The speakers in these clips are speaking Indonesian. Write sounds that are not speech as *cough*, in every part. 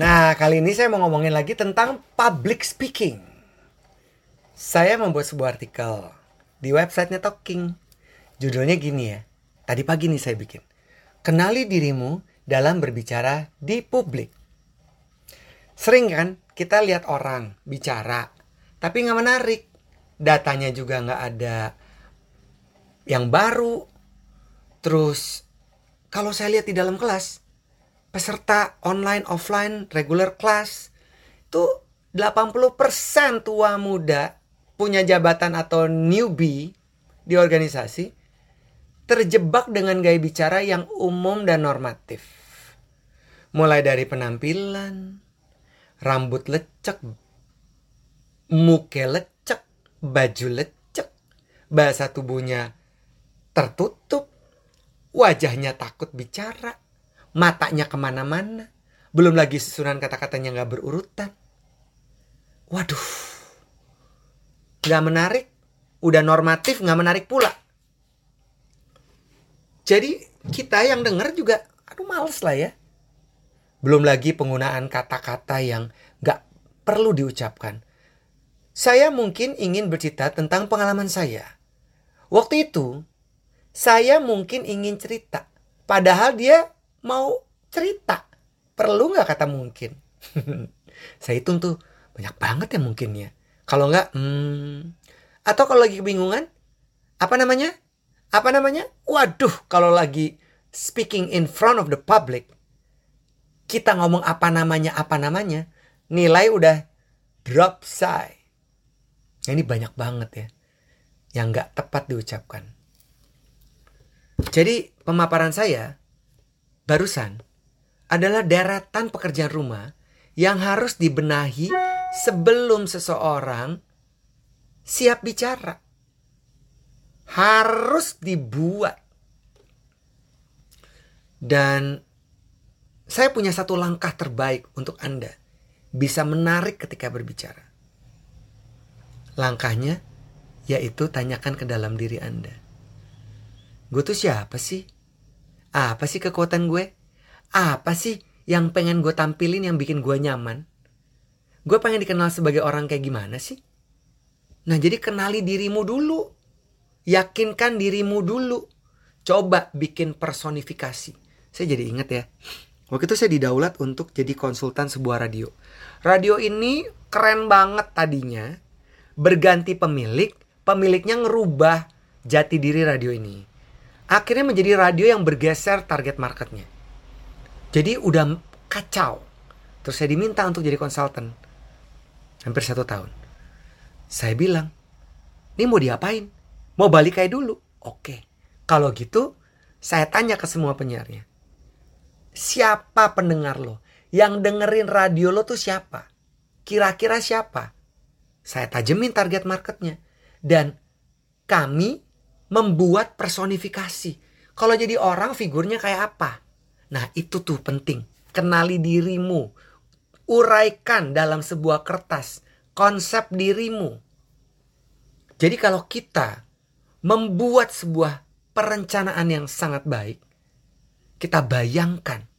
Nah, kali ini saya mau ngomongin lagi tentang public speaking. Saya membuat sebuah artikel di websitenya Talking. Judulnya gini ya. Tadi pagi nih saya bikin. Kenali dirimu dalam berbicara di publik. Sering kan kita lihat orang bicara, tapi nggak menarik. Datanya juga nggak ada yang baru. Terus kalau saya lihat di dalam kelas, peserta online offline regular class itu 80% tua muda punya jabatan atau newbie di organisasi terjebak dengan gaya bicara yang umum dan normatif. Mulai dari penampilan, rambut lecek, muka lecek, baju lecek, bahasa tubuhnya tertutup, wajahnya takut bicara, matanya ke mana-mana. Belum lagi susunan kata-katanya nggak berurutan. Waduh, nggak menarik. Udah normatif nggak menarik pula. Jadi kita yang denger juga, aduh males lah ya. Belum lagi penggunaan kata-kata yang nggak perlu diucapkan. Saya mungkin ingin bercerita tentang pengalaman saya. Waktu itu, saya mungkin ingin cerita. Padahal dia mau cerita. Perlu nggak kata mungkin? *laughs* saya hitung tuh banyak banget ya mungkinnya. Kalau nggak, hmm, atau kalau lagi kebingungan, apa namanya? Apa namanya? Waduh, kalau lagi speaking in front of the public, kita ngomong apa namanya, apa namanya, nilai udah drop say. Ini banyak banget ya, yang nggak tepat diucapkan. Jadi pemaparan saya barusan adalah deretan pekerjaan rumah yang harus dibenahi sebelum seseorang siap bicara. Harus dibuat. Dan saya punya satu langkah terbaik untuk Anda bisa menarik ketika berbicara. Langkahnya yaitu tanyakan ke dalam diri Anda. Gue tuh siapa sih? Apa sih kekuatan gue? Apa sih yang pengen gue tampilin yang bikin gue nyaman? Gue pengen dikenal sebagai orang kayak gimana sih? Nah jadi kenali dirimu dulu. Yakinkan dirimu dulu. Coba bikin personifikasi. Saya jadi inget ya. Waktu itu saya didaulat untuk jadi konsultan sebuah radio. Radio ini keren banget tadinya. Berganti pemilik. Pemiliknya ngerubah jati diri radio ini akhirnya menjadi radio yang bergeser target marketnya. Jadi udah kacau. Terus saya diminta untuk jadi konsultan. Hampir satu tahun. Saya bilang, ini mau diapain? Mau balik kayak dulu? Oke. Kalau gitu, saya tanya ke semua penyiarnya. Siapa pendengar lo? Yang dengerin radio lo tuh siapa? Kira-kira siapa? Saya tajemin target marketnya. Dan kami membuat personifikasi. Kalau jadi orang figurnya kayak apa? Nah itu tuh penting. Kenali dirimu. Uraikan dalam sebuah kertas konsep dirimu. Jadi kalau kita membuat sebuah perencanaan yang sangat baik, kita bayangkan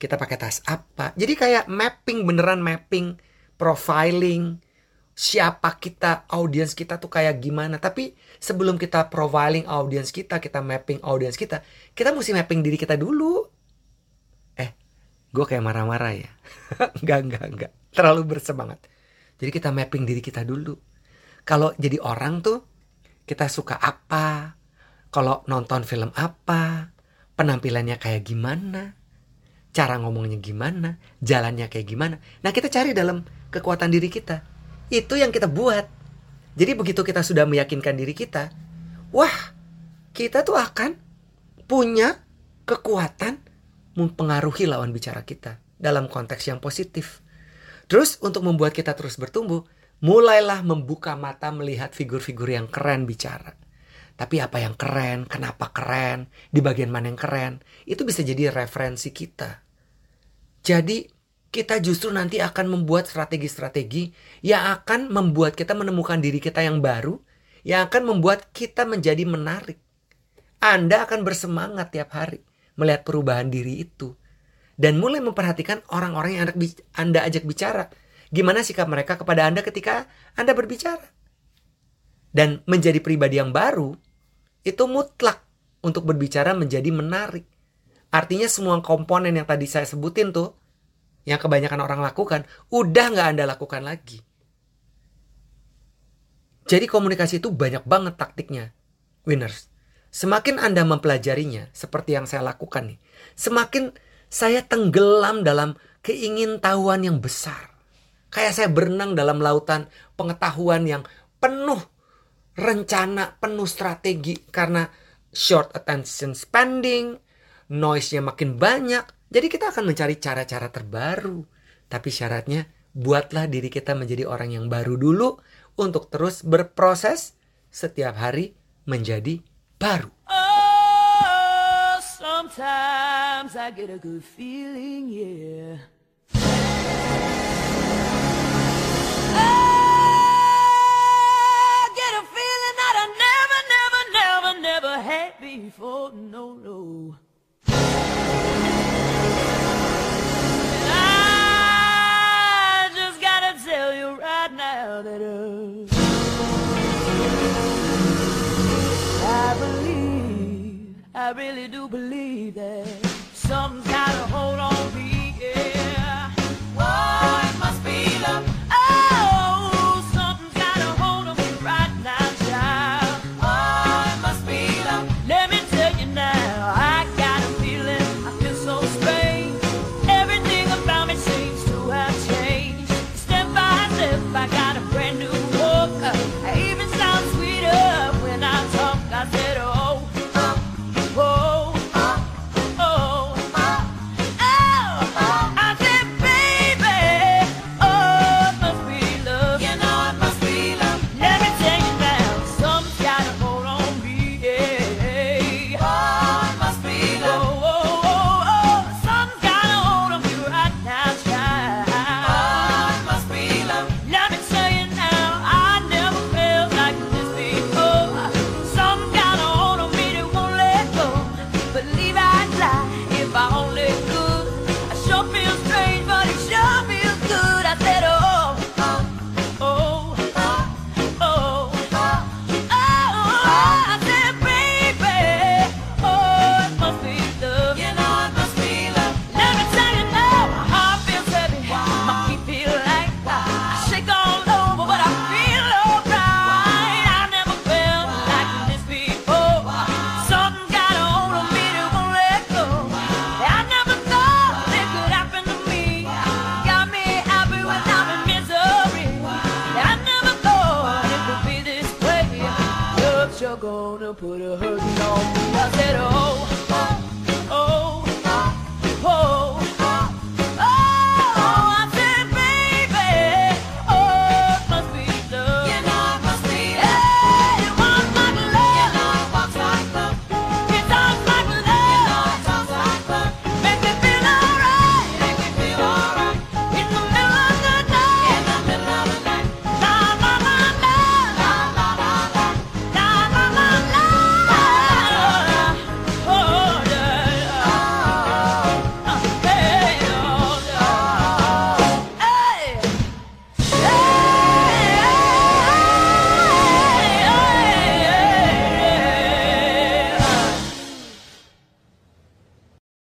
kita pakai tas apa. Jadi kayak mapping beneran mapping, profiling, siapa kita, audiens kita tuh kayak gimana. Tapi sebelum kita profiling audiens kita, kita mapping audiens kita, kita mesti mapping diri kita dulu. Eh, gue kayak marah-marah ya. *laughs* enggak, enggak, enggak. Terlalu bersemangat. Jadi kita mapping diri kita dulu. Kalau jadi orang tuh, kita suka apa? Kalau nonton film apa? Penampilannya kayak gimana? Cara ngomongnya gimana? Jalannya kayak gimana? Nah kita cari dalam kekuatan diri kita itu yang kita buat. Jadi begitu kita sudah meyakinkan diri kita, wah, kita tuh akan punya kekuatan mempengaruhi lawan bicara kita dalam konteks yang positif. Terus untuk membuat kita terus bertumbuh, mulailah membuka mata melihat figur-figur yang keren bicara. Tapi apa yang keren, kenapa keren, di bagian mana yang keren, itu bisa jadi referensi kita. Jadi kita justru nanti akan membuat strategi-strategi yang akan membuat kita menemukan diri kita yang baru, yang akan membuat kita menjadi menarik. Anda akan bersemangat tiap hari melihat perubahan diri itu. dan mulai memperhatikan orang-orang yang Anda ajak bicara. Gimana sikap mereka kepada Anda ketika Anda berbicara. Dan menjadi pribadi yang baru itu mutlak untuk berbicara menjadi menarik. Artinya semua komponen yang tadi saya sebutin tuh yang kebanyakan orang lakukan udah nggak Anda lakukan lagi. Jadi komunikasi itu banyak banget taktiknya. Winners. Semakin Anda mempelajarinya seperti yang saya lakukan nih, semakin saya tenggelam dalam keingintahuan yang besar. Kayak saya berenang dalam lautan pengetahuan yang penuh rencana, penuh strategi karena short attention spending, noise-nya makin banyak. Jadi kita akan mencari cara-cara terbaru. Tapi syaratnya buatlah diri kita menjadi orang yang baru dulu untuk terus berproses setiap hari menjadi baru. Oh, sometimes I get a good feeling, yeah. No. I really do believe that something's gotta hold on. you're gonna put a hurting on me. I said, oh.